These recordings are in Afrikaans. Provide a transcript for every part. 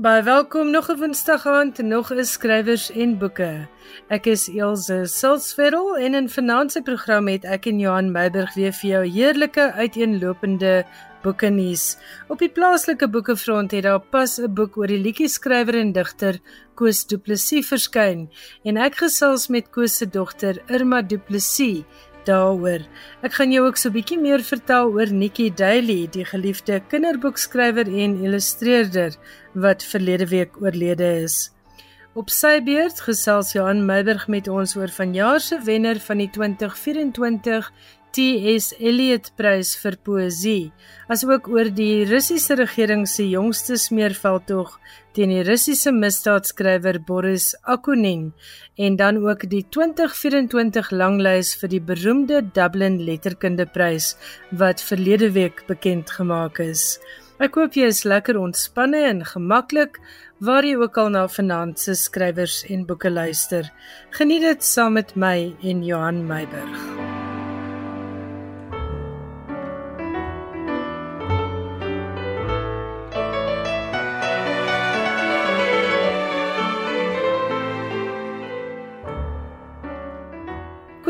Baie welkom nog 'n Woensdag aand, nog 'n skrywers en boeke. Ek is Elsje Silsveld en in vanaand se program het ek en Johan Meiburg weer vir jou heerlike uiteenlopende boeke nuus. Op die plaaslike boekefront het daar pas 'n boek oor die liedjie-skrywer en digter Koos Du Plessis verskyn en ek gesels met Koos se dogter Irma Du Plessis daaroor. Ek gaan jou ook so 'n bietjie meer vertel oor Nikki Daly, die geliefde kinderboekskrywer en illustreerder wat verlede week oorlede is. Op sy beurt gesels Johan Meiburg met ons oor vanjaar se wenner van die 2024 T.S. Eliot Prys vir poësie, asook oor die Russiese regering se jongste smeerveldtog teen die Russiese misdaadskrywer Boris Akunin en dan ook die 2024 langlys vir die beroemde Dublin Letterkundeprys wat verlede week bekend gemaak is. Ek hoop jy is lekker ontspanne en gemaklik waar jy ook al na vanaand se skrywers en boeke luister. Geniet dit saam met my en Johan Meiburg.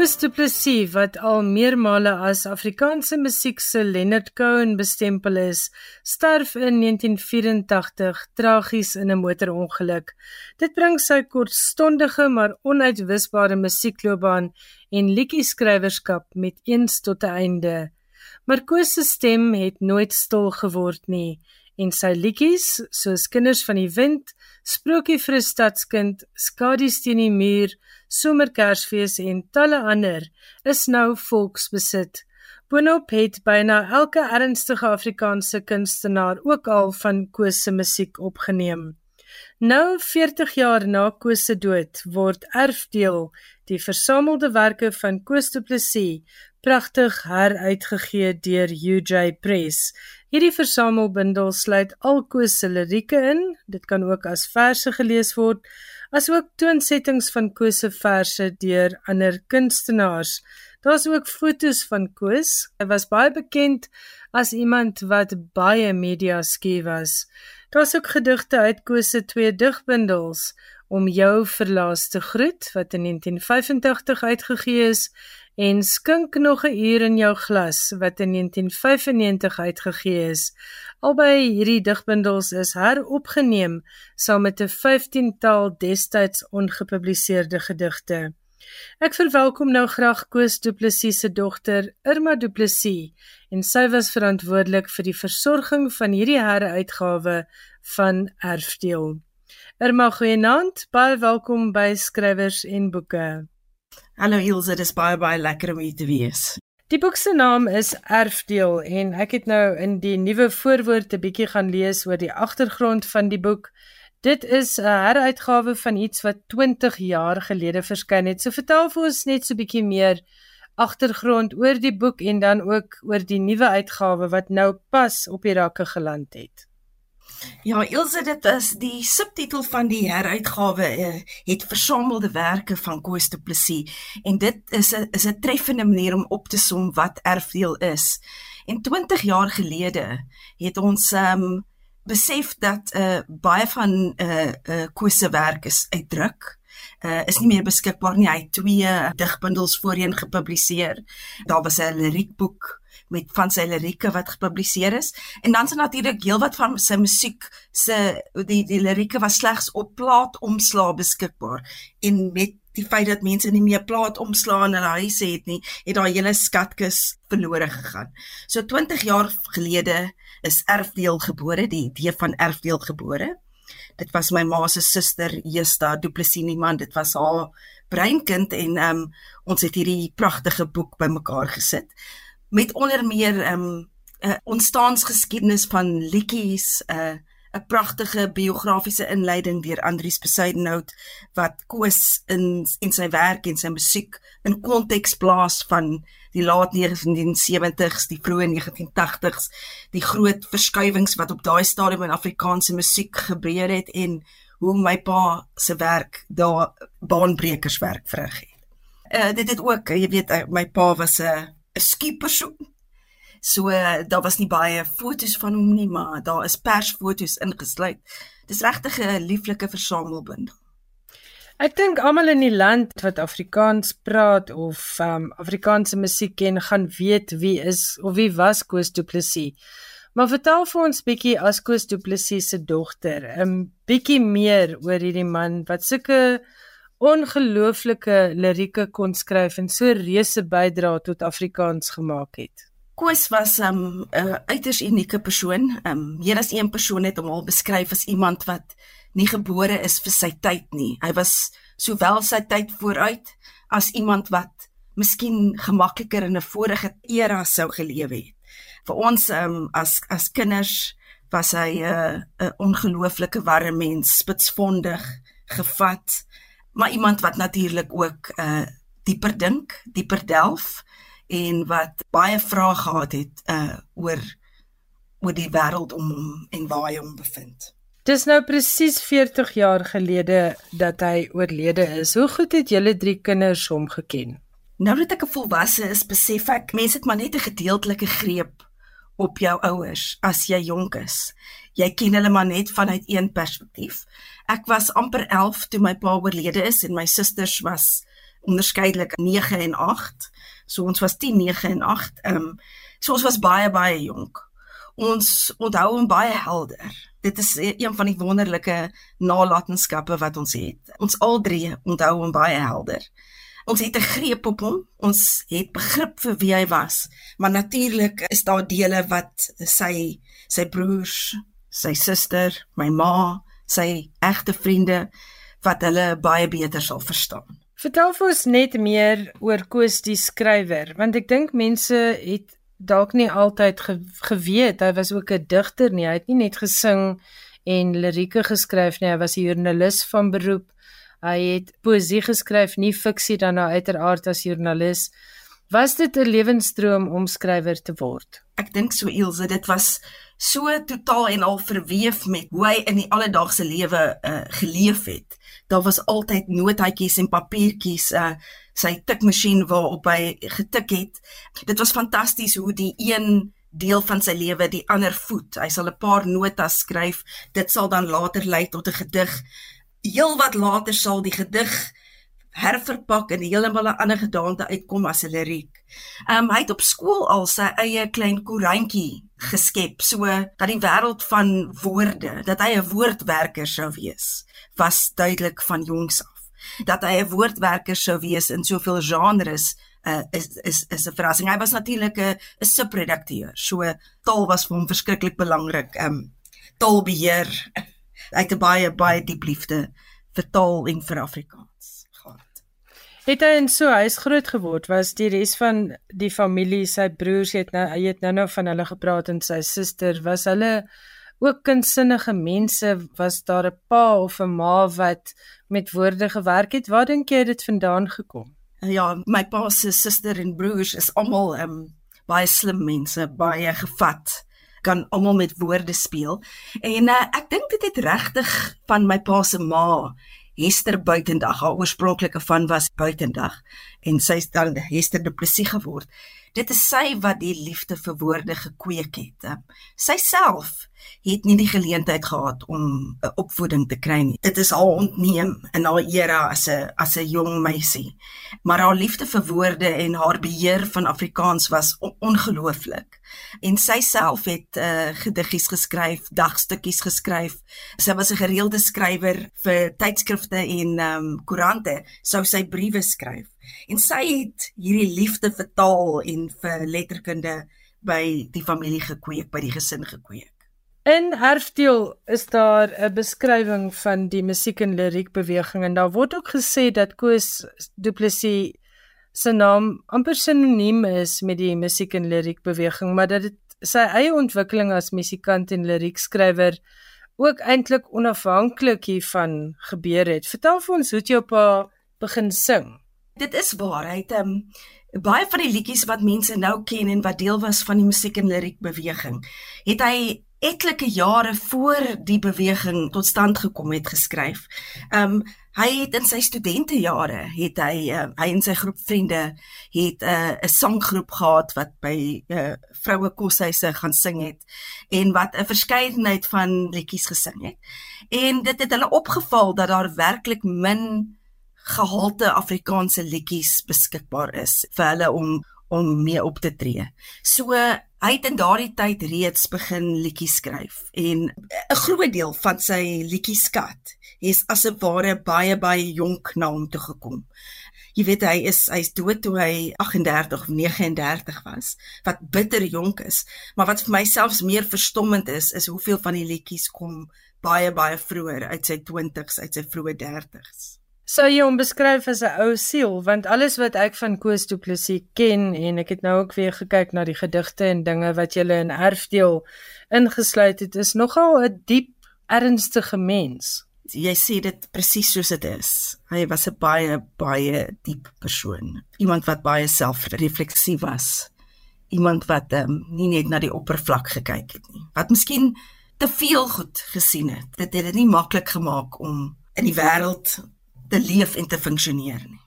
Koos Du Plessis wat al meermale as Afrikaanse musiek se Leonard Cohen bestempel is, sterf in 1984 tragies in 'n motorongeluk. Dit bring sy kortstondige maar onuitwisbare musiekloopbaan en liedjie-skrywerskap met eens tot 'n einde. Maar Koos se stem het nooit stil geword nie en sy liedjies soos Kinders van die Wind, Sprookie vir 'n Stadskind, Skadies teen die muur, Somerkersfees en talle ander is nou volksbesit. Boonop het byna elke ernstige Afrikaanse kunstenaar ook al van Koos se musiek opgeneem. Nou 40 jaar na Koos se dood word Erfdeel, die versamelde werke van Koos Du Plessis, pragtig heruitgegee deur UJ Press. Hierdie versamelbundel sluit al Koos se lirieke in. Dit kan ook as verse gelees word asook toonsettings van Koos se verse deur ander kunstenaars. Daar's ook fotos van Koos. Hy was baie bekend as iemand wat baie media skie was. Daar's ook gedigte uit Koos se twee digbundels om jou verlaas te groet wat in 1985 uitgegee is en skink nog 'n uur in jou glas wat in 1995 uitgegee is. Albei hierdie digbundels is heropgeneem saam met 'n 15-tal destyds ongepubliseerde gedigte. Ek verwelkom nou graag Koos Du Plessis se dogter Irma Du Plessis en sy was verantwoordelik vir die versorging van hierdie heruitgawe van Erfdeel. Irma, goeienaand, baie welkom by Skrywers en Boeke. Hallo Ilse, dit is baie baie lekker om hier te wees. Die boek se naam is Erfdeel en ek het nou in die nuwe voorwoord 'n bietjie gaan lees oor die agtergrond van die boek. Dit is 'n heruitgawe van iets wat 20 jaar gelede verskyn het. So vertel vir ons net so 'n bietjie meer agtergrond oor die boek en dan ook oor die nuwe uitgawe wat nou pas op die rakke geland het. Ja, Ilse, dit is die subtitel van die heruitgawe uh, het versamelde werke van Koos Du Plessis en dit is 'n is 'n treffende manier om op te som wat erfdeel is. En 20 jaar gelede het ons um besef dat uh baie van uh uh Koos se werk is uitdruk uh, is nie meer beskikbaar nie. Hy het twee digbundels voorheen gepubliseer. Daar was 'n liriekboek met van sy lirieke wat gepubliseer is en dan se natuurlik heelwat van sy musiek se die die lirieke was slegs op plaat omslaa beskikbaar en met die feit dat mense nie meer plaat omslaa in hulle huise het nie het daai hele skatkis verlore gegaan. So 20 jaar gelede is erfdeel gebore, die idee van erfdeel gebore. Dit was my ma se suster Jesta Du Plessis man, dit was haar breinkind en um, ons het hierdie pragtige boek bymekaar gesit met onder meer 'n um, ehm, 'n uh, ontstaansgeskiedenis van liedjies, 'n uh, 'n pragtige biografiese inleiding deur Andrius Besuidenhout wat Koos in in sy werk en sy musiek in konteks plaas van die laat 1970s, die vroeë 1980s, die groot verskuiwings wat op daai stadium in Afrikaanse musiek gebeur het en hoe my pa se werk daar baanbrekerswerk verrig het. Uh dit het ook, jy weet, my pa was 'n 'n skipersoon. So daar was nie baie fotos van hom nie, maar daar is persfoto's ingesluit. Dis regtig 'n lieflike versamelbundel. Ek dink almal in die land wat Afrikaans praat of um, Afrikaanse musiek ken, gaan weet wie is of wie was Koos Du Plessis. Maar vertel vir ons bietjie as Koos Du Plessis se dogter, 'n um, bietjie meer oor hierdie man wat sulke ongelooflike lirieke kon skryf en so reuse bydra tot Afrikaans gemaak het. Koos was 'n um, uh, uiters unieke persoon. Um meer as een persoon het hom al beskryf as iemand wat nie gebore is vir sy tyd nie. Hy was sowel sy tyd vooruit as iemand wat miskien gemakliker in 'n vorige era sou geleef het. Vir ons um as as kinders was hy 'n uh, 'n ongelooflike warme mens, spitsvondig, gevat maar iemand wat natuurlik ook uh dieper dink, dieper delf en wat baie vrae gehad het uh oor oor die wêreld om hom en waar hy hom bevind. Dis nou presies 40 jaar gelede dat hy oorlede is. Hoe goed het julle drie kinders hom geken? Nou dat ek 'n volwasse is, besef ek mense het maar net 'n gedeeltelike greep op jou ouers as jy jonk is. Jy ken hulle maar net vanuit een perspektief. Ek was amper 11 toe my pa oorlede is en my susters was onderskeidelik 9 en 8. So ons was 10, 9 en 8. Ehm um, so ons was baie baie jonk. Ons onthou hom baie helder. Dit is e-, een van die wonderlike nalatenskappe wat ons het. Ons al drie onthou hom baie helder. Ons het 'n greep op hom. Ons het begrip vir wie hy was. Maar natuurlik is daar dele wat sy sy broers, sy suster, my ma, sy egte vriende wat hulle baie beter sal verstaan. Vertel vir ons net meer oor Koos die skrywer, want ek dink mense het dalk nie altyd ge geweet hy was ook 'n digter nie. Hy het nie net gesing en lirieke geskryf nie, hy was 'n joernalis van beroep. Hy het poësie geskryf, nie fiksie dan nou uiteraard as joernalis. Was dit 'n lewensdroom om skrywer te word? Ek dink so Ilse, dit was so totaal en al verweef met hoe hy in die alledaagse lewe uh, geleef het. Daar was altyd notaatjies en papiertjies, uh, sy tikmasjien waarop hy getik het. Dit was fantasties hoe die een deel van sy lewe die ander voet. Hy sal 'n paar notas skryf, dit sal dan later lei tot 'n gedig. Heel wat later sal die gedig herverpak en heeltemal 'n ander gedaante uitkom as 'n liriek. Ehm um, hy het op skool al sy eie klein koerantjie geskep so dat die wêreld van woorde, dat hy 'n woordwerker sou wees, was duidelik van jongs af. Dat hy 'n woordwerker sou wees in soveel genres uh, is is is 'n verrassing. Hy was natuurlik 'n 'n subredakteur. So taal was vir hom verskriklik belangrik. Ehm um, taalbeheer. Hy het baie baie diep liefde vir taal en vir Afrikaans. Het hy in so huis groot geword? Was die res van die familie, sy broers, het nou hy het nou-nou van hulle gepraat en sy suster, was hulle ook kunsinnige mense? Was daar 'n pa of 'n ma wat met woorde gewerk het? Waar dink jy dit vandaan gekom? Ja, my pa se suster en broers is almal um, baie slim mense, baie gevat kan almal met woorde speel. En uh, ek dink dit het regtig van my pa se ma Hester Buitendag, haar oorspronklike van was Buitendag en sy het dan Hester Du Plessis geword. Dit is sy wat die liefde vir woorde gekweek het. Sy self het nie die geleentheid gehad om 'n opvoeding te kry nie. Dit is al ontneem in haar era as 'n as 'n jong meisie. Maar haar liefde vir woorde en haar beheer van Afrikaans was on ongelooflik. En sy self het uh, gediggies geskryf, dagstukkies geskryf. Sy was 'n gereelde skrywer vir tydskrifte en ehm um, koerante. Sou sy briewe skryf. En sy het hierdie liefde vir taal en vir letterkunde by die familie gekweek, by die gesin gekweek. In Herfdeel is daar 'n beskrywing van die musiek en liriek beweging en daar word ook gesê dat Koos Du Plessis se naam amper sinoniem is met die musiek en liriek beweging, maar dat dit sy eie ontwikkeling as musikant en liriekskrywer ook eintlik onafhanklik hiervan gebeur het. Vertel vir ons hoe jy op begin sing. Dit is waarheid. Ehm um, baie van die liedjies wat mense nou ken en wat deel was van die musiek en liriek beweging, het hy etlike jare voor die beweging tot stand gekom het geskryf. Um hy het in sy studentejare het hy uh, hy en sy groep vriende het uh, 'n sanggroep gehad wat by uh, vroue koshuise gaan sing het en wat 'n verskeidenheid van liedjies gesing het. En dit het hulle opgeval dat daar werklik min gehalte Afrikaanse liedjies beskikbaar is vir hulle om om mee op te tree. So hy het in daardie tyd reeds begin liedjies skryf en 'n groot deel van sy liedjieskat is as 'n ware baie baie jonk na hom toe gekom. Jy weet hy is hy's dood toe hy 38 of 39 was, wat bitter jonk is, maar wat vir my selfs meer verstommend is, is hoeveel van die liedjies kom baie baie vroeër uit sy 20s, uit sy vroeë 30s sou jy hom beskryf as 'n ou siel want alles wat ek van Koos Du Plessis ken en ek het nou ook weer gekyk na die gedigte en dinge wat jy in erfdeel ingesluit het is nogal 'n diep ernstige mens. Jy sê dit presies soos dit is. Hy was 'n baie baie diep persoon. Iemand wat baie selfrefleksief was. Iemand wat um, nie net na die oppervlak gekyk het nie. Wat miskien te veel goed gesien het. Dit het dit nie maklik gemaak om in die wêreld te leef en te funksioneer nie.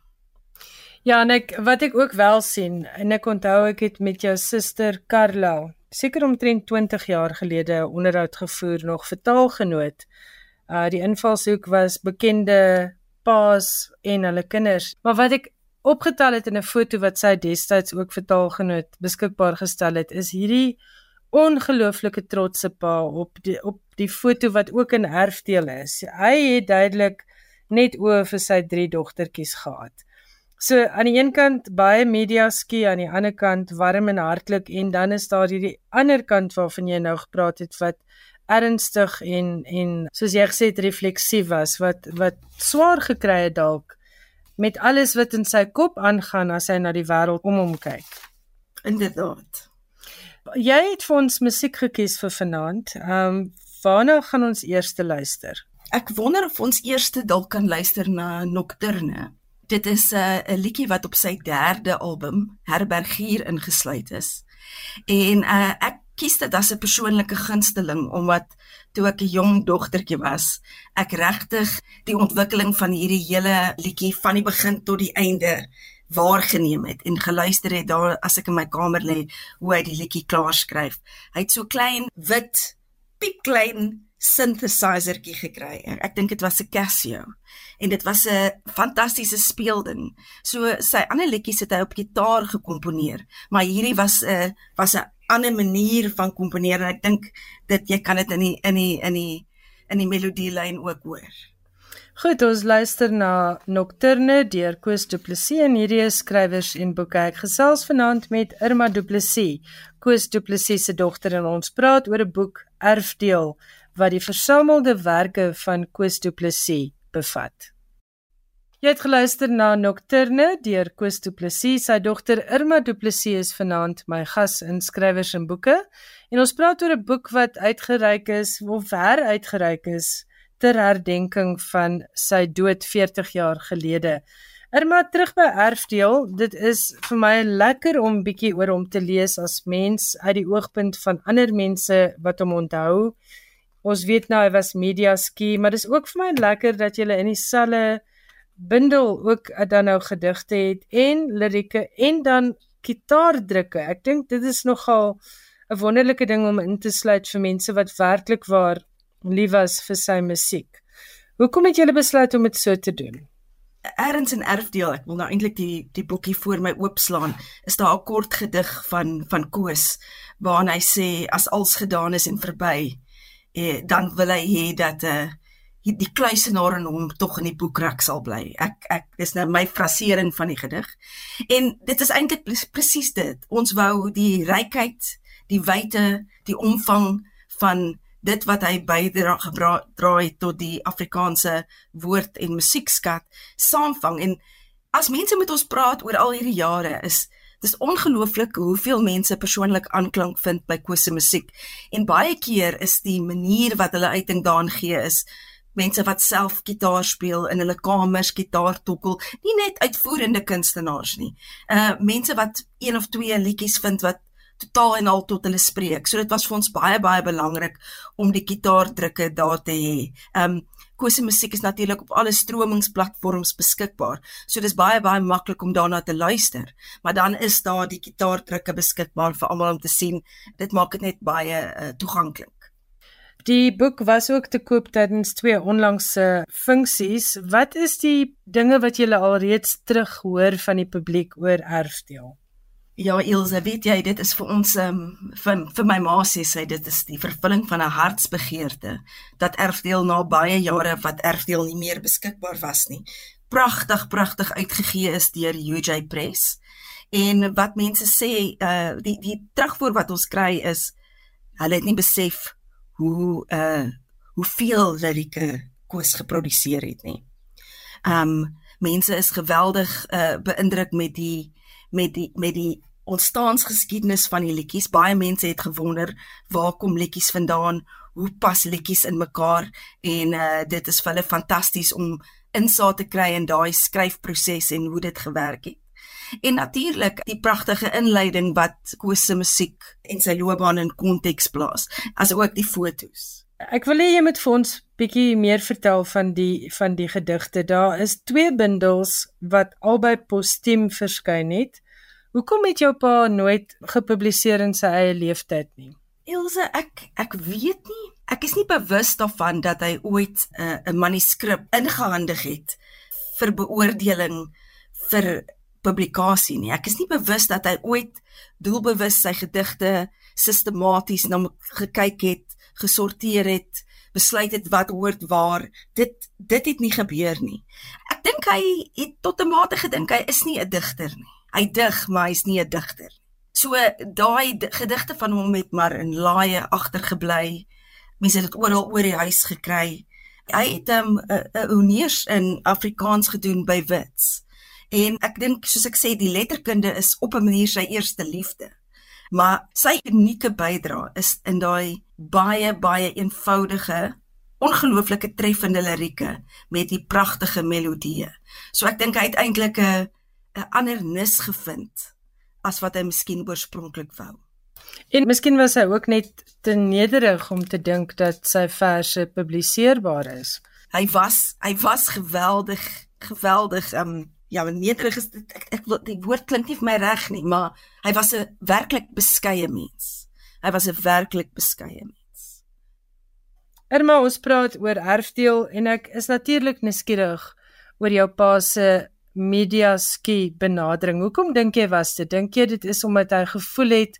Ja, en ek wat ek ook wel sien en ek onthou ek het met jou suster Carla seker omtrent 20 jaar gelede 'n onderhoud gevoer nog vertaalgenoot. Uh die invalshoek was bekende paas en hulle kinders. Maar wat ek opgetel het in 'n foto wat sy destyds ook vertaalgenoot beskikbaar gestel het, is hierdie ongelooflike trotse pa op die op die foto wat ook in erfdeel is. Hy het duidelik net oor vir sy drie dogtertjies gehad. So aan die een kant baie media skie aan die ander kant warm en hartlik en dan is daar hierdie ander kant waarvan jy nou gepraat het wat ernstig en en soos jy gesê het refleksief was wat wat swaar gekry het dalk met alles wat in sy kop aangaan as hy na die wêreld om hom kyk. Inderdaad. Jy het vir ons musiek gekies vir vanaand. Ehm um, waarna gaan ons eers luister? Ek wonder of ons eers dalk kan luister na Nocturne. Dit is 'n uh, liedjie wat op sy derde album Herbergier ingesluit is. En uh, ek kies dit as 'n persoonlike gunsteling omdat toe ek 'n jong dogtertjie was, ek regtig die ontwikkeling van hierdie hele liedjie van die begin tot die einde waargeneem het en geluister het daar as ek in my kamer lê hoe hy die liedjie klaar skryf. Hy het so klein wit piepklein synthesizertjie gekry. Ek, dink dit was 'n Casio en dit was 'n fantastiese speelding. So sy ander liedjies het hy op gitaar gekomponeer, maar hierdie was 'n was 'n ander manier van komponeer en ek dink dit jy kan dit in die in die in die in die melodielyn ook hoor. Goed, ons luister na Nocturne deur Koos Du Plessis en hierdie skrywers en boeke. Ek gesels vanaand met Irma Du Plessis, Koos Du Plessis se dogter en ons praat oor 'n boek Erfdeel wat die versamelde werke van Koos Du Plessis bevat. Jy het geluister na Nocturne deur Koos Du Plessis. Sy dogter Irma Du Plessis is vanaand my gas in skrywers en boeke en ons praat oor 'n boek wat uitgereik is of heruitgereik is ter herdenking van sy dood 40 jaar gelede. Irma terug by erfdeel. Dit is vir my lekker om bietjie oor hom te lees as mens uit die oogpunt van ander mense wat hom onthou Ons weet nou hy was media ski, maar dis ook vir my lekker dat jy in dieselfde bundel ook dan nou gedigte het en lirieke en dan gitaardrukke. Ek dink dit is nogal 'n wonderlike ding om in te sluit vir mense wat werklik waar lief was vir sy musiek. Hoekom het jy besluit om dit so te doen? Erns en erfdeel, ek wil nou eintlik die die boekie voor my oopslaan. Is daar 'n kort gedig van van Koos waarin hy sê as als gedaan is en verby, eh, dan wil hy hê dat eh uh, die kluisenaar in hom tog in die boekrak sal bly. Ek ek dis nou my frasering van die gedig. En dit is eintlik presies dit. Ons wou die rykheid, die wyte, die omvang van dit wat hy bydra gedra het tot die Afrikaanse woord en musiekskat saamvang en as mense met ons praat oor al hierdie jare is Dis ongelooflik hoeveel mense persoonlik aanklank vind by Koos se musiek. En baie keer is die manier wat hulle uiting daarin gee is mense wat self gitaar speel in hulle kamers gitaar tokkel, nie net uitvoerende kunstenaars nie. Uh mense wat een of twee liedjies vind wat totaal en al tot hulle spreek. So dit was vir ons baie baie belangrik om die gitaardrukke daar te hê. Um Kosse musiek is natuurlik op alle stromingsplatforms beskikbaar. So dis baie baie maklik om daarna te luister. Maar dan is daar die gitaardrukke beskikbaar vir almal om te sien. Dit maak dit net baie uh, toeganklik. Die boek was ook te koop tydens twee onlangse funksies. Wat is die dinge wat jy alreeds terughoor van die publiek oor erfdeel? Ja, Ilse, weet jy, dit is vir ons um, vir vir my ma sê sy dit is die vervulling van 'n hartsbegeerte dat erfdeel na baie jare wat erfdeel nie meer beskikbaar was nie. Pragtig, pragtig uitgegee is deur UJ Press. En wat mense sê, uh die die terugvoer wat ons kry is hulle het nie besef hoe uh hoeveel lirieke koes geproduseer het nie. Um mense is geweldig uh beïndruk met die met die met die ontstaansgeskiedenis van die liedjies. Baie mense het gewonder waar kom liedjies vandaan? Hoe pas liedjies in mekaar? En uh dit is vir hulle fantasties om insaag te kry in daai skryfproses en hoe dit gewerk het. En natuurlik die pragtige inleiding wat Koos se musiek en sy loopbaan in konteks plaas, asook die fotos. Ek wil hê jy moet vir ons bietjie meer vertel van die van die gedigte. Daar is twee bundels wat albei postuum verskyn het. Hoekom het jou pa nooit gepubliseer in sy eie lewenstyd nie? Ilse, ek ek weet nie. Ek is nie bewus daarvan dat hy ooit eh, 'n uh, manuskrip ingehandig het vir beoordeling vir publikasie nie. Ek is nie bewus dat hy ooit doelbewus sy gedigte sistematies na gekyk het, gesorteer het, besluit het wat hoort waar. Dit dit het nie gebeur nie. Ek dink hy het tot 'n mate gedink hy is nie 'n digter nie hy dig, maar hy's nie 'n digter. So daai gedigte van hom het maar in laaie agtergebly. Mense het dit oral oor die huis gekry. Hy het 'n um, 'n honeurs in Afrikaans gedoen by Wits. En ek dink soos ek sê die letterkunde is op 'n manier sy eerste liefde. Maar sy unieke bydrae is in daai baie baie eenvoudige ongelooflike treffende lirieke met die pragtige melodieë. So ek dink hy het eintlik 'n 'n ander nis gevind as wat hy miskien oorspronklik wou. En miskien was hy ook net te nederig om te dink dat sy verse publiseerbaar is. Hy was hy was geweldig geweldig um ja, nederig is ek ek wil die woord klink nie vir my reg nie, maar hy was 'n werklik beskeie mens. Hy was 'n werklik beskeie mens. Irma, ons praat oor erfdeel en ek is natuurlik nuuskierig oor jou pa se media ski benadering. Hoekom dink jy was dit? Dink jy dit is omdat hy gevoel het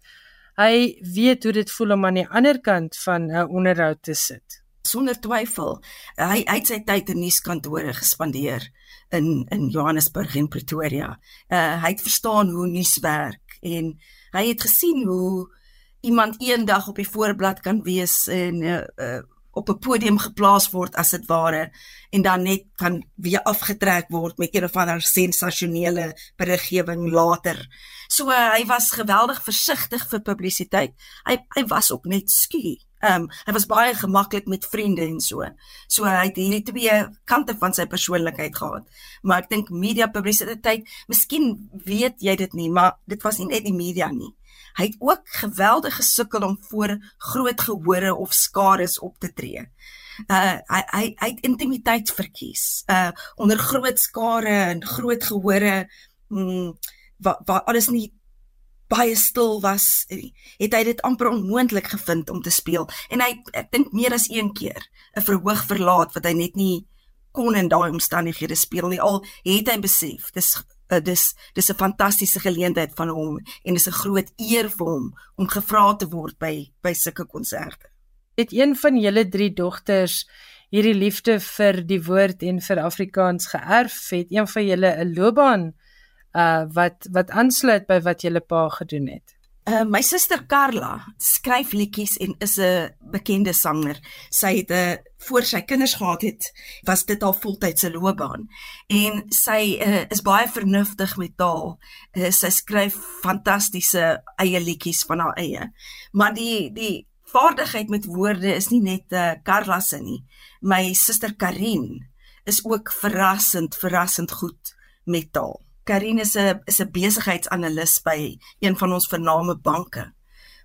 hy weet hoe dit voel om aan die ander kant van 'n onderhoud te sit? Sonder twyfel. Hy hy het sy tyd in nuuskantore gespandeer in in Johannesburg en Pretoria. Uh hy het verstaan hoe nuus werk en hy het gesien hoe iemand eendag op die voorblad kan wees en uh, uh op 'n podium geplaas word as dit ware en dan net kan weer afgetrek word met een of ander sensasionele beriggewing later. So uh, hy was geweldig versigtig vir publisiteit. Hy hy was ook net skie. Ehm um, hy was baie gemaklik met vriende en so. So hy het hierdie twee kante van sy persoonlikheid gehad. Maar ek dink media publisiteit, miskien weet jy dit nie, maar dit was nie net die media nie. Hy het ook geweldig gesukkel om voor groot gehore of skares op te tree. Uh hy hy hy het intimiteit verkies. Uh onder groot skare en groot gehore mm, waar waar alles nie baie stil was, het hy dit amper onmoontlik gevind om te speel. En hy ek dink meer as een keer 'n verhoog verlaat wat hy net nie kon in daai omstandighede speel nie. Al het hy besef dis uh, dis dis 'n fantastiese geleentheid van hom en dis 'n groot eer vir hom om gevra te word by by sulke konserte. Het een van julle drie dogters hierdie liefde vir die woord en vir Afrikaans geërf? Het een van julle 'n loopbaan uh wat wat aansluit by wat julle pa gedoen het? Uh, my suster Karla skryf liedjies en is 'n bekende sanger. Sy het 'n uh, eh, voor sy kinders gehad het, was dit haar voltydse loopbaan. En sy uh, is baie vernuftig met taal. Uh, sy skryf fantastiese eie liedjies van haar eie. Maar die die vaardigheid met woorde is nie net uh, Karla se nie. My suster Karin is ook verrassend, verrassend goed met taal. Karine is 'n is 'n besigheidsanalis by een van ons vername banke.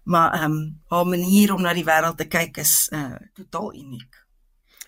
maar ehm um, haar manier om na die wêreld te kyk is uh totaal uniek.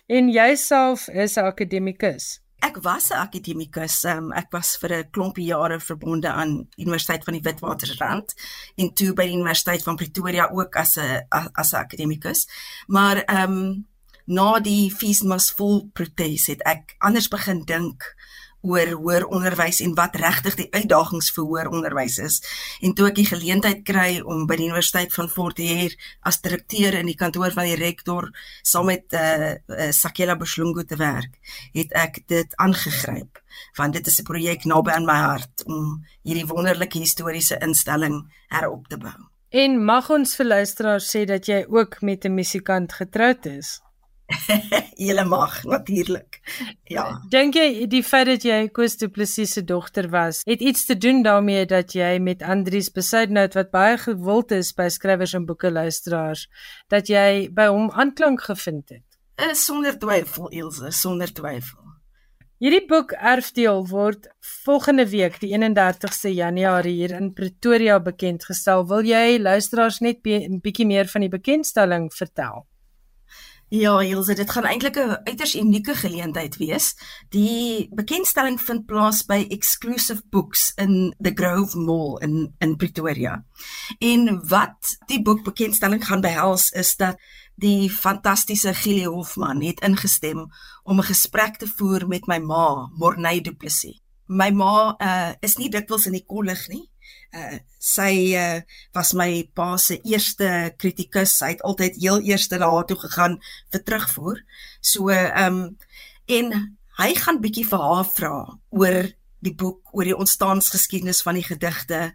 En jouself is 'n akademikus. Ek was 'n akademikus. Um, ek was vir 'n klompie jare verbonde aan Universiteit van die Witwatersrand en toe by die Universiteit van Pretoria ook as 'n as 'n akademikus. Maar ehm um, na die Fees Must Fall protes het ek anders begin dink oor hoër onderwys en wat regtig die uitdagings vir hoër onderwys is. En toe ek die geleentheid kry om by die Universiteit van Fort Hare as direkteur in die kantoor van die rektor saam met eh uh, uh, Sakela Bushungu te werk, het ek dit aangegryp want dit is 'n projek naby aan my hart om hierdie wonderlike historiese instelling herop te bou. En mag ons vir luisteraars sê dat jy ook met 'n musikant getroud is? Julle mag natuurlik. Ja. Dink jy die feit dat jy Koos Du Plessis se dogter was, het iets te doen daarmee dat jy met Andries Besuidnout wat baie gewild is by skrywers en boeke luisteraars, dat jy by hom aanklank gevind het? Uh, sonder twyfel, Ilse, sonder twyfel. Hierdie boek Erfdeel word volgende week, die 31ste Januarie hier in Pretoria bekend gestel. Wil jy luisteraars net 'n bietjie meer van die bekendstelling vertel? Ja, Hilse, dit gaan eintlik 'n uiters unieke geleentheid wees. Die bekendstelling vind plaas by Exclusive Books in the Grove Mall in in Pretoria. En wat die boek bekendstelling gaan behels is dat die fantastiese Gili Hofman het ingestem om 'n gesprek te voer met my ma, Morney Du Plessis. My ma uh, is nie dikwels in die kollig nie uh, sy uh, was my pa se eerste kritikus. Hy het altyd heel eerste daar toe gegaan vir terugvoer. So ehm um, en hy gaan bietjie vir haar vra oor die boek, oor die ontstaansgeskiedenis van die gedigte,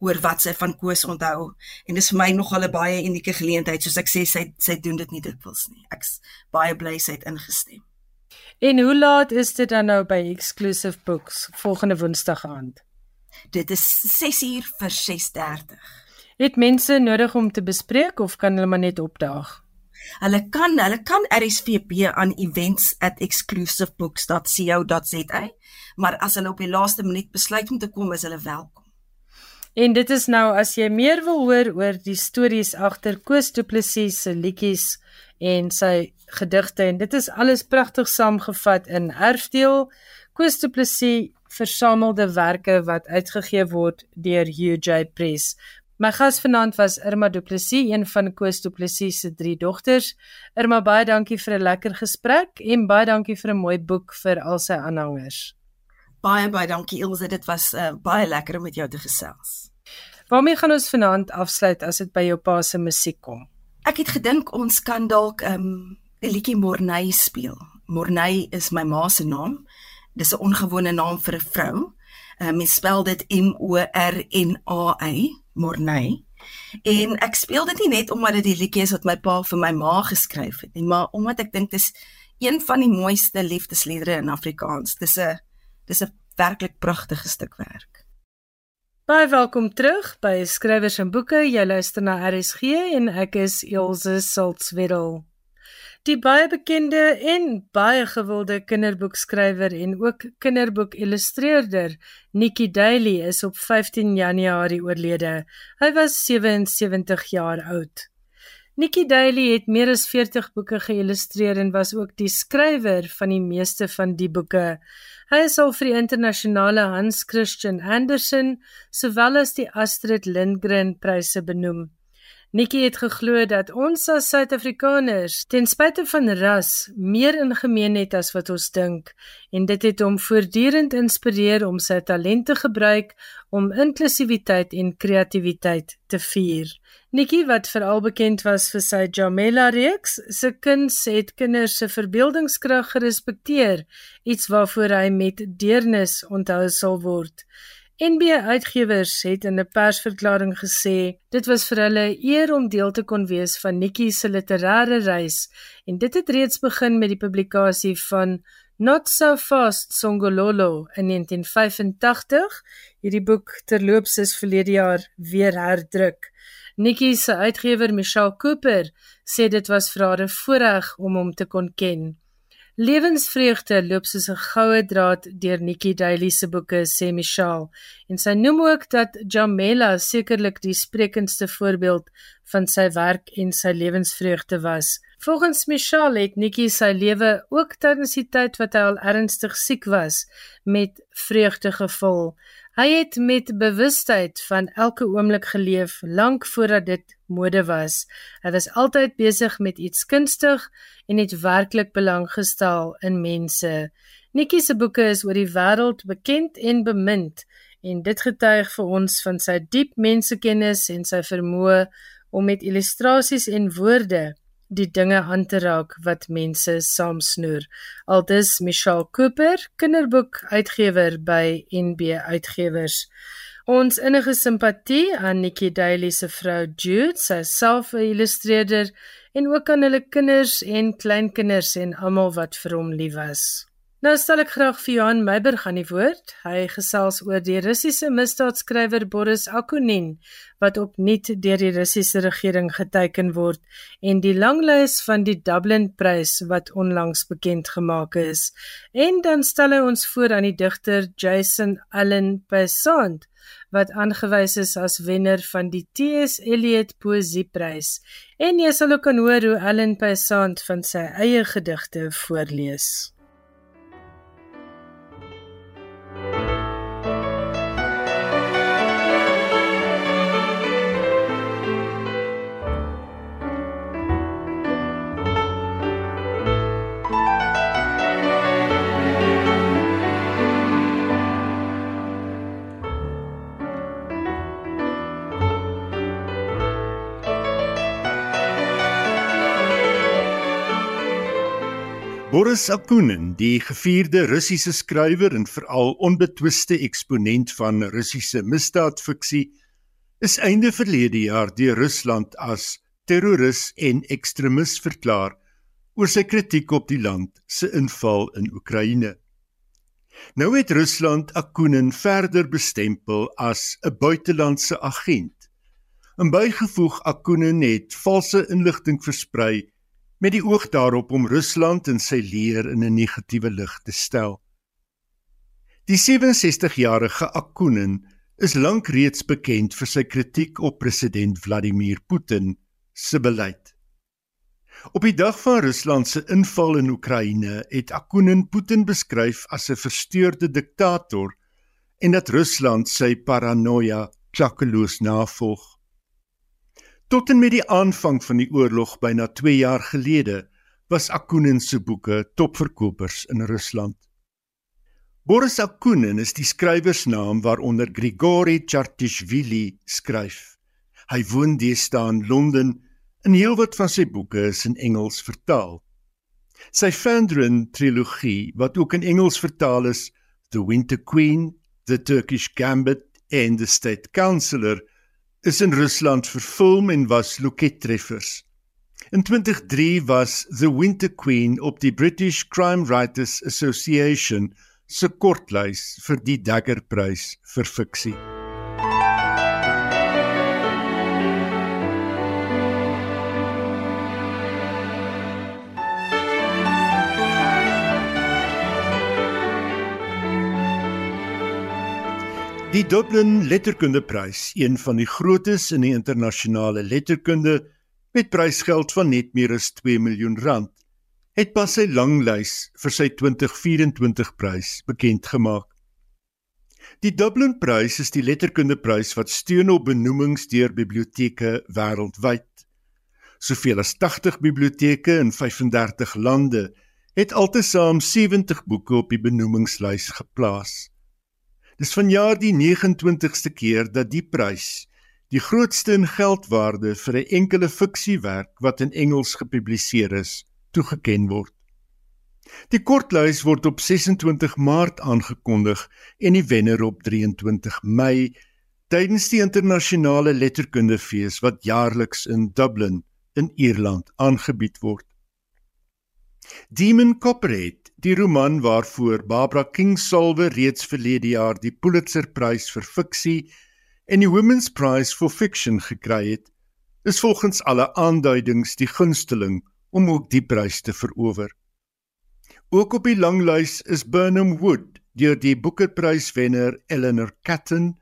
oor wat sy van Koos onthou. En dis vir my nogal 'n baie unieke geleentheid, soos ek sê sy sy doen dit nie dikwels nie. Ek's baie bly sy het ingestem. En hoe laat is dit dan nou by Exclusive Books volgende Woensdag aand? Dit is 6uur vir 6:30. Het mense nodig om te bespreek of kan hulle maar net opdaag? Hulle kan hulle kan RSVP aan events@exclusivebooks.co.za, maar as hulle op die laaste minuut besluit om te kom, is hulle welkom. En dit is nou as jy meer wil hoor oor die stories agter Koos Du Plessis se liedjies en sy gedigte en dit is alles pragtig saamgevat in Erfdeel Koos Du Plessis versameldewerke wat uitgegee word deur UJ Press. My gas vanaand was Irma Du Plessis, een van Koos Du Plessis se drie dogters. Irma, baie dankie vir 'n lekker gesprek en baie dankie vir 'n mooi boek vir al sy aanhangers. Baie baie dankie Ilse, dit was uh, baie lekker om met jou te gesels. Waarmee gaan ons vanaand afsluit as dit by jou pa se musiek kom? Ek het gedink ons kan dalk 'n um, liedjie Morney speel. Morney is my ma se naam Dis 'n ongewone naam vir 'n vrou. Uh, mens spel dit M O R N A Y, Morney. En ek speel dit nie net omdat dit die liedjie is wat my pa vir my ma geskryf het nie, maar omdat ek dink dis een van die mooiste liefdesliedere in Afrikaans. Dis 'n dis 'n werklik pragtige stuk werk. Baie welkom terug by Skrywers en Boeke. Jy luister na RSG en ek is Elsje Saltzwedel. Die baie bekende en baie gewilde kinderboekskrywer en ook kinderboekillustreerder Nikki Daly is op 15 Januarie oorlede. Hy was 77 jaar oud. Nikki Daly het meer as 40 boeke geïllustreer en was ook die skrywer van die meeste van die boeke. Hy is al vir die internasionale Hans Christian Andersen sowel as die Astrid Lindgren pryse benoem. Nikki het geglo dat ons as Suid-Afrikaners ten spyte van ras meer in gemeen het as wat ons dink en dit het hom voortdurend inspireer om sy talente gebruik om inklusiwiteit en kreatiwiteit te vier. Nikki wat veral bekend was vir sy Jamela reeks, se kuns het kinders se verbeeldingskrag gerespekteer, iets waarvoor hy met deernis onthou sal word. NB Uitgewers het in 'n persverklaring gesê dit was vir hulle eer om deel te kon wees van Nikki se literêre reis en dit het reeds begin met die publikasie van Not So Fast Songololo in 1985. Hierdie boek terloops is verlede jaar weer herdruk. Nikki se uitgewer Michelle Cooper sê dit was vir haar 'n voorreg om hom te kon ken. Lewensvreugde loop soos 'n goue draad deur Nikki Daly se boeke, sê Michelle, en sy noem ook dat Jamela sekerlik die sprekendste voorbeeld van sy werk en sy lewensvreugde was. Volgens Michelle het Nikki sy lewe ook tydens die tyd wat hy al ernstig siek was, met vreugde gevul. Hy het met bewustheid van elke oomblik geleef lank voordat dit mode was. Hy was altyd besig met iets kunstig en het werklik belang gestel in mense. Nikki se boeke is oor die wêreld bekend en bemind en dit getuig vir ons van sy diep mensekennis en sy vermoë om met illustrasies en woorde die dinge aan te raak wat mense saamsnoer. Aldus Michelle Cooper, kinderboek uitgewer by NB Uitgewers. Ons innige simpatie aan Nikki Daly se vrou Jude, sy self 'n illustreerder en ook aan hulle kinders en kleinkinders en almal wat vir hom lief was. Nou stel ek graag vir Johan Meiberg aan die woord. Hy gesels oor die Russiese misdaadskrywer Boris Akunin wat opnuut deur die Russiese regering geteken word en die langlys van die Dublin Prys wat onlangs bekend gemaak is. En dan stel hy ons voor aan die digter Jason Allen Pesant wat aangewys is as wenner van die T.S. Eliot Poesieprys. En jy sal ook kan hoor hoe Allen Pesant van sy eie gedigte voorlees. Boris Akunin, die gevierde Russiese skrywer en veral onbetwiste eksponent van Russiese misdaadfiksie, is einde verlede jaar deur Rusland as terroris en ekstremis verklaar oor sy kritiek op die land se inval in Oekraïne. Nou het Rusland Akunin verder bestempel as 'n buitelandse agent. En bygevoeg Akunin het valse inligting versprei met die oog daarop om Rusland en sy leer in 'n negatiewe lig te stel. Die 67-jarige Akunin is lank reeds bekend vir sy kritiek op president Vladimir Putin se beleid. Op die dag van Rusland se inval in Oekraïne het Akunin Putin beskryf as 'n versteurde diktator en dat Rusland sy paranoia klakkeloos navolg. Tot en met die aanvang van die oorlog byna 2 jaar gelede was Akunin se boeke topverkopers in Rusland. Boris Akunin is die skrywersnaam waaronder Grigori Chartishvili skryf. Hy woon deesdae in Londen en heelwat van sy boeke is in Engels vertaal. Sy Fandrin trilogie wat ook in Engels vertaal is, The Winter Queen, The Turkish Gambit en The State Councillor is in Rusland verfilm en was lokettreffers. In 2003 was The Winter Queen op die British Crime Writers Association se kortlys vir die Dagger Prys vir fiksie. Die Dublin Letterkundeprys, een van die grootes in die internasionale letterkunde met prysgeld van net meer as 2 miljoen rand, het pas sy langlys vir sy 2024 prys bekend gemaak. Die Dublin Prys is die letterkundeprys wat steun op benoemings deur biblioteke wêreldwyd. Soveel as 80 biblioteke in 35 lande het altesaam 70 boeke op die benoemingslys geplaas. Dis vanjaar die 29ste keer dat die prys, die grootste in geldwaarde vir 'n enkele fiksiewerk wat in Engels gepubliseer is, toegeken word. Die kortlys word op 26 Maart aangekondig en die wenner op 23 Mei tydens die internasionale letterkundefees wat jaarliks in Dublin in Ierland aangebied word. Demon Copperhead Die roman waarvoor Barbara Kingsolve reeds verlede jaar die Pulitzerprys vir fiksie en die Women's Prize for Fiction gekry het, is volgens alle aanduidings die gunsteling om ook die prys te verower. Ook op die langlys is Burnham Wood deur die Booker-pryswenner Eleanor Catton,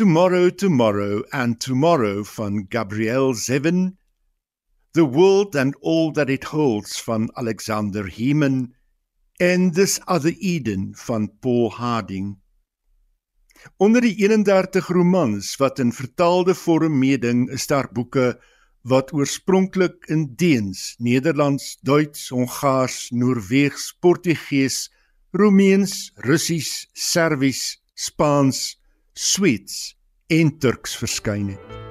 Tomorrow Tomorrow and Tomorrow van Gabrielle Zevin, The World and All That It Holds van Alexander Heeman en This Other Eden van Paul Harding. Onder die 31 romans wat in vertaalde vorm meeding, is daar boeke wat oorspronklik in Deens, Nederlands, Duits, Hongaars, Noorweegs, Portugees, Romeins, Russies, Serwies, Spaans, Sweeds en Turks verskyn het.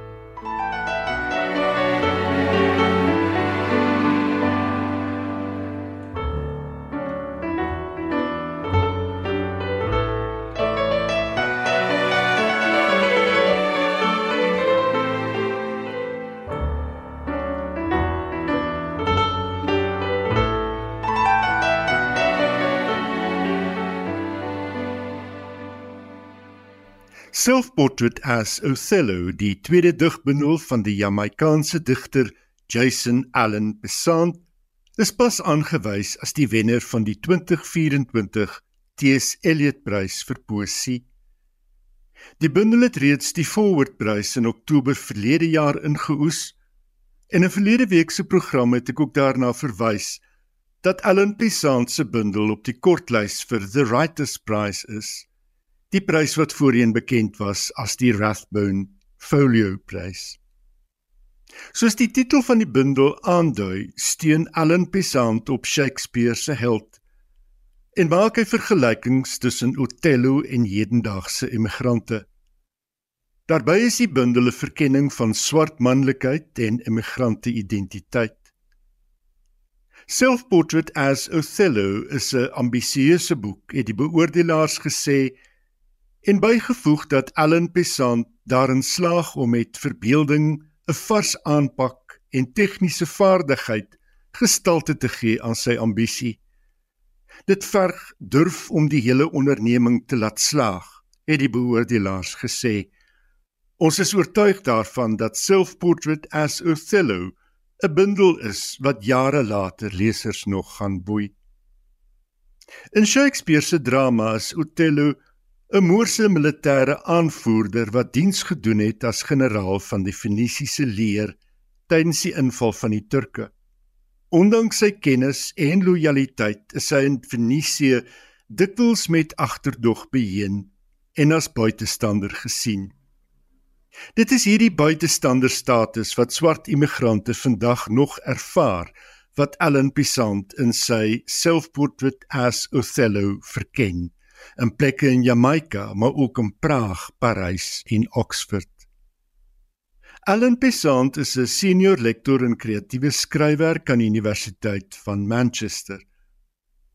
Self-Portrait as Othello, die tweede digbundel van die Jamaikaanse digter Jason Allen Besant, is pas aangewys as die wenner van die 2024 T.S. Eliot Prys vir poesie. Die bundel het reeds die Forward Prys in Oktober verlede jaar ingeoes en in 'n verlede week se program het ek ook daarna verwys dat Allen Besant se bundel op die kortlys vir The Writers Prize is die prys wat voorheen bekend was as die Rathbone Folio Prys. Soos die titel van die bundel aandui, steun Allen Pesant op Shakespeare se held en maak hy vergelykings tussen Othello en hedendaagse immigrante. Daarbey is die bundel 'n verkenning van swart manlikheid en immigrante identiteit. Self-Portrait as Othello is 'n ambisieuse boek, het die beoordelaars gesê en bygevoeg dat Allen Pesant daarin slaag om met verbeelding 'n vars aanpak en tegniese vaardigheid gestalte te gee aan sy ambisie. Dit verg durf om die hele onderneming te laat slaag, het die beoordelaars gesê. Ons is oortuig daarvan dat Self-Portrait as Othello 'n bundel is wat jare later lesers nog gaan boei. In Shakespeare se drama is Othello 'n Moorse militêre aanvoerder wat diens gedoen het as generaal van die Fenisiese leer tydens die inval van die Turke. Ondanks sy kennis en lojaliteit is hy in Fenisië dikwels met agterdog beheen en as buitestander gesien. Dit is hierdie buitestander status wat swart immigrante vandag nog ervaar wat Ellen Pisant in sy Self-Portrait as Othello verken in plekke in Jamaica, maar ook in Praag, Parys en Oxford. Alan Pesant is 'n senior lektor in kreatiewe skryfwerk aan die Universiteit van Manchester.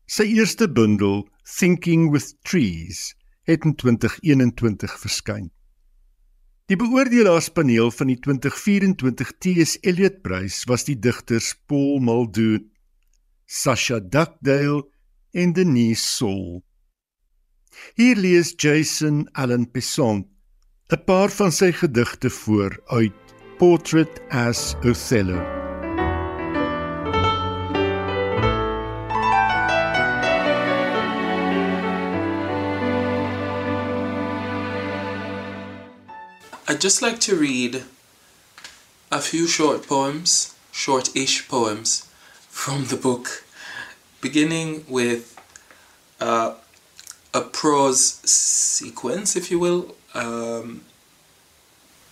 Sy eerste bundel, Thinking with Trees, het in 2021 verskyn. Die beoordelaarspaneel van die 2024 T.S. Eliot Prys was die digters Paul Muldoon, Sasha Duckdale en Denise Saul. Hier lees Jason Allen Pesson 'n paar van sy gedigte voor uit Portrait as Othello. I'd just like to read a few short poems, short-ish poems from the book, beginning with uh, a prose sequence, if you will. Um,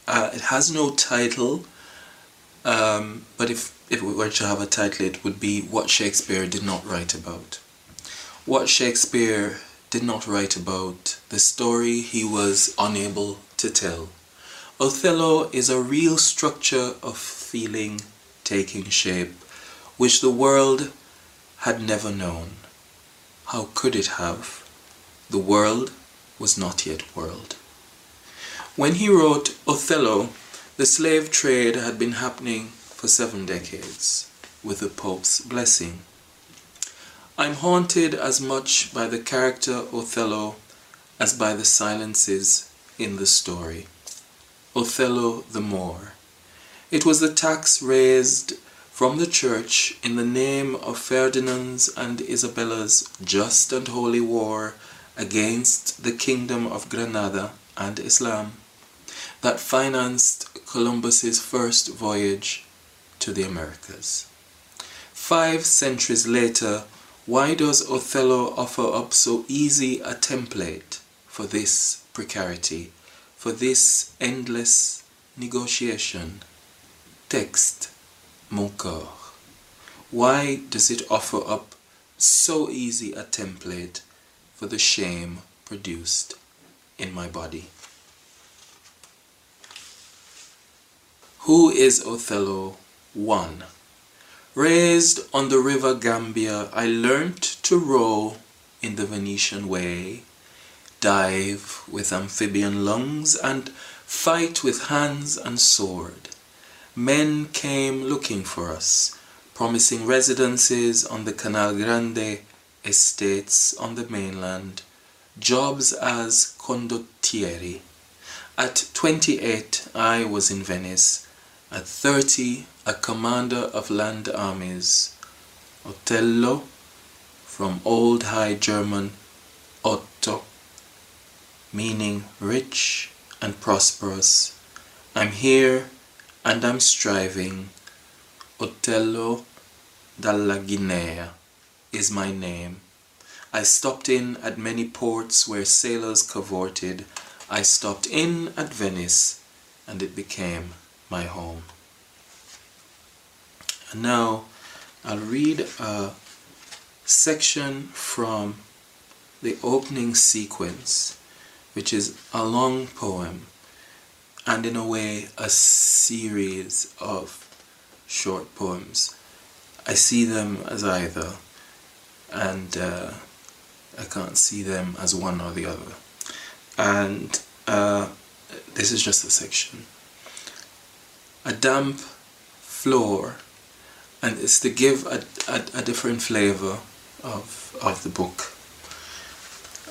uh, it has no title, um, but if, if we were to have a title, it would be What Shakespeare Did Not Write About. What Shakespeare did not write about, the story he was unable to tell. Othello is a real structure of feeling taking shape, which the world had never known. How could it have? The world was not yet world. When he wrote Othello, the slave trade had been happening for seven decades, with the Pope's blessing. I'm haunted as much by the character Othello as by the silences in the story. Othello the Moor. It was the tax raised from the church in the name of Ferdinand's and Isabella's just and holy war against the kingdom of Granada and Islam that financed Columbus's first voyage to the Americas. Five centuries later, why does Othello offer up so easy a template for this precarity, for this endless negotiation? Text mon corps. Why does it offer up so easy a template for the shame produced in my body? Who is Othello? 1. Raised on the river Gambia, I learnt to row in the Venetian way, dive with amphibian lungs, and fight with hands and sword. Men came looking for us, promising residences on the Canal Grande, estates on the mainland, jobs as condottieri. At 28, I was in Venice. At 30, a commander of land armies. Otello, from Old High German Otto, meaning rich and prosperous. I'm here and I'm striving. Otello dalla Guinea is my name. I stopped in at many ports where sailors cavorted. I stopped in at Venice and it became my home. And now I'll read a section from the opening sequence, which is a long poem and in a way a series of short poems. I see them as either, and uh, I can't see them as one or the other. And uh, this is just a section. A damp floor, and it's to give a, a, a different flavor of, of the book,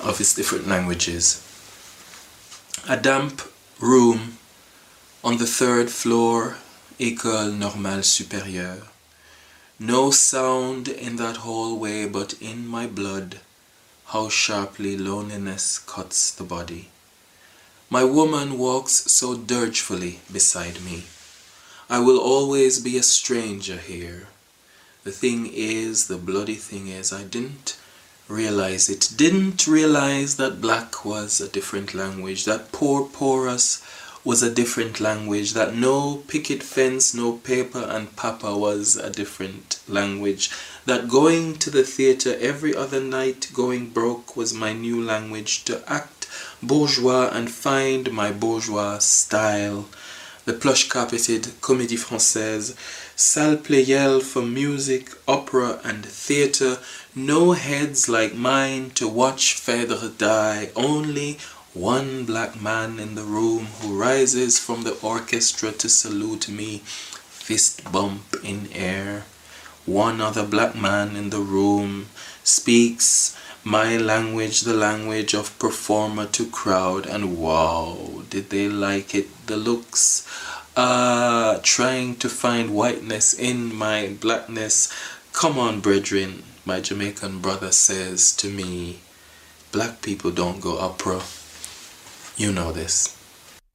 of its different languages. A damp room on the third floor, École Normale Supérieure. No sound in that hallway but in my blood, how sharply loneliness cuts the body. My woman walks so dirgefully beside me. I will always be a stranger here. The thing is, the bloody thing is, I didn't realize it. Didn't realize that black was a different language, that poor porous was a different language, that no picket fence, no paper and papa was a different language, that going to the theatre every other night going broke was my new language, to act bourgeois and find my bourgeois style, the plush carpeted Comédie Française, salle Pleyel for music, opera and theatre, no heads like mine to watch Phèdre die, only one black man in the room who rises from the orchestra to salute me, fist bump in air. One other black man in the room speaks my language, the language of performer to crowd, and wow, did they like it? The looks, uh, trying to find whiteness in my blackness. Come on, brethren, my Jamaican brother says to me, black people don't go opera. You know this.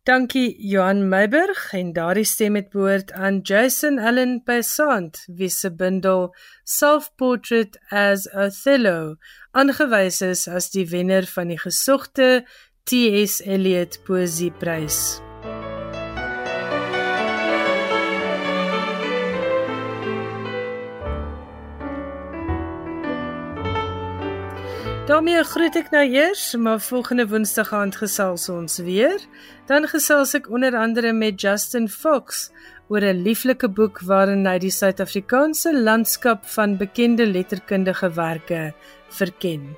Dankie Johan Meiburg en daardie stem het behoort aan Jason Allen Pesant wie se bundel Self-Portrait as Othello aangewys is as die wenner van die gesogte T.S. Eliot Poesieprys. Daarmee groet ek nou eers, maar volgende Woensdag aand gesels ons weer. Dan gesels ek onder andere met Justin Fox oor 'n lieflike boek waarin hy die Suid-Afrikaanse landskap van bekende letterkundige werke verken.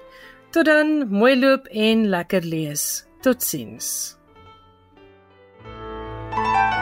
Tot dan, mooi loop en lekker lees. Totsiens. thank you